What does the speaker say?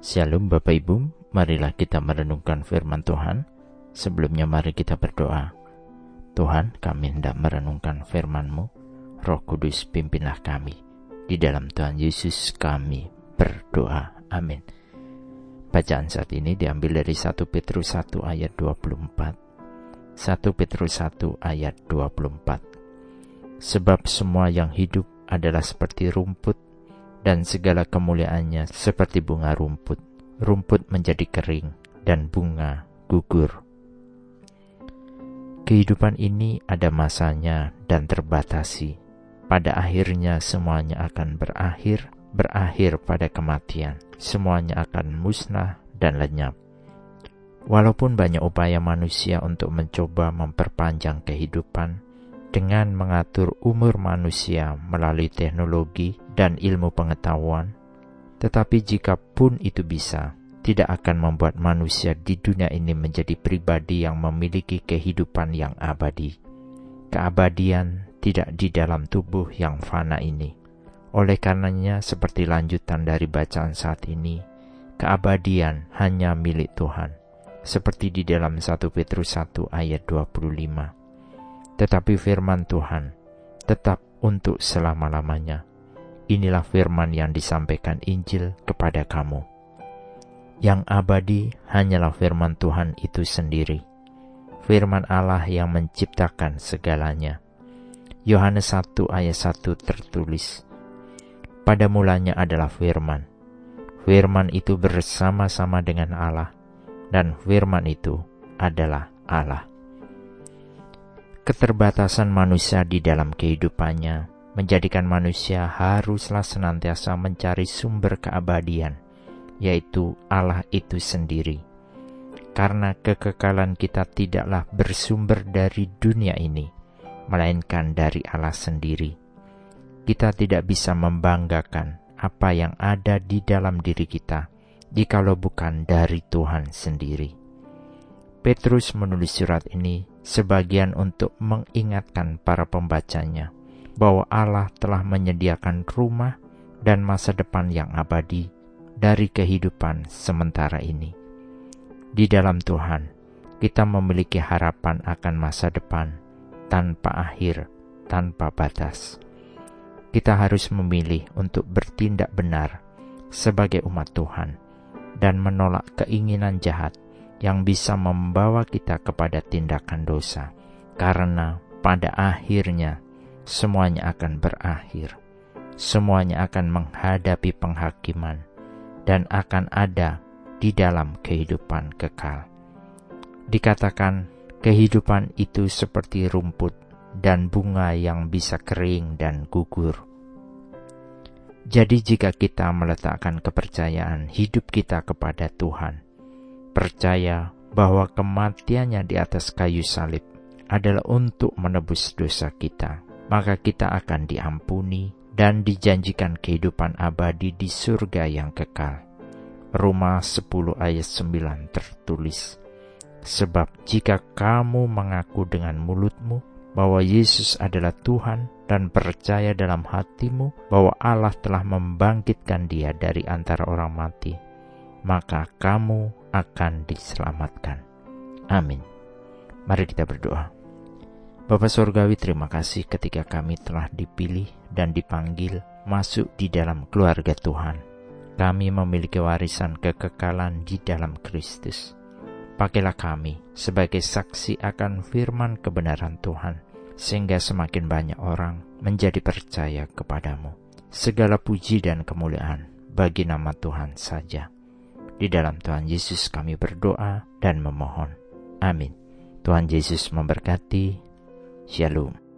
Shalom Bapak Ibu, marilah kita merenungkan firman Tuhan. Sebelumnya mari kita berdoa. Tuhan, kami hendak merenungkan firman-Mu. Roh Kudus pimpinlah kami. Di dalam Tuhan Yesus kami berdoa. Amin. Bacaan saat ini diambil dari 1 Petrus 1 ayat 24. 1 Petrus 1 ayat 24. Sebab semua yang hidup adalah seperti rumput dan segala kemuliaannya seperti bunga rumput. Rumput menjadi kering dan bunga gugur. Kehidupan ini ada masanya dan terbatasi. Pada akhirnya semuanya akan berakhir, berakhir pada kematian. Semuanya akan musnah dan lenyap. Walaupun banyak upaya manusia untuk mencoba memperpanjang kehidupan, dengan mengatur umur manusia melalui teknologi dan ilmu pengetahuan, tetapi jika pun itu bisa, tidak akan membuat manusia di dunia ini menjadi pribadi yang memiliki kehidupan yang abadi. Keabadian tidak di dalam tubuh yang fana ini. Oleh karenanya, seperti lanjutan dari bacaan saat ini, keabadian hanya milik Tuhan, seperti di dalam 1 Petrus 1 ayat 25 tetapi firman Tuhan tetap untuk selama-lamanya. Inilah firman yang disampaikan Injil kepada kamu. Yang abadi hanyalah firman Tuhan itu sendiri. Firman Allah yang menciptakan segalanya. Yohanes 1 ayat 1 tertulis, Pada mulanya adalah firman. Firman itu bersama-sama dengan Allah, dan firman itu adalah Allah. Keterbatasan manusia di dalam kehidupannya menjadikan manusia haruslah senantiasa mencari sumber keabadian, yaitu Allah itu sendiri. Karena kekekalan kita tidaklah bersumber dari dunia ini, melainkan dari Allah sendiri. Kita tidak bisa membanggakan apa yang ada di dalam diri kita, jikalau bukan dari Tuhan sendiri. Petrus menulis surat ini sebagian untuk mengingatkan para pembacanya bahwa Allah telah menyediakan rumah dan masa depan yang abadi dari kehidupan sementara ini. Di dalam Tuhan, kita memiliki harapan akan masa depan tanpa akhir, tanpa batas. Kita harus memilih untuk bertindak benar sebagai umat Tuhan dan menolak keinginan jahat yang bisa membawa kita kepada tindakan dosa, karena pada akhirnya semuanya akan berakhir. Semuanya akan menghadapi penghakiman dan akan ada di dalam kehidupan kekal. Dikatakan kehidupan itu seperti rumput dan bunga yang bisa kering dan gugur. Jadi, jika kita meletakkan kepercayaan hidup kita kepada Tuhan, percaya bahwa kematiannya di atas kayu salib adalah untuk menebus dosa kita, maka kita akan diampuni dan dijanjikan kehidupan abadi di surga yang kekal. Roma 10 ayat 9 tertulis, Sebab jika kamu mengaku dengan mulutmu bahwa Yesus adalah Tuhan dan percaya dalam hatimu bahwa Allah telah membangkitkan dia dari antara orang mati, maka kamu akan diselamatkan. Amin. Mari kita berdoa. Bapa Surgawi terima kasih ketika kami telah dipilih dan dipanggil masuk di dalam keluarga Tuhan. Kami memiliki warisan kekekalan di dalam Kristus. Pakailah kami sebagai saksi akan firman kebenaran Tuhan, sehingga semakin banyak orang menjadi percaya kepadamu. Segala puji dan kemuliaan bagi nama Tuhan saja. Di dalam Tuhan Yesus kami berdoa dan memohon. Amin. Tuhan Yesus memberkati. Shalom.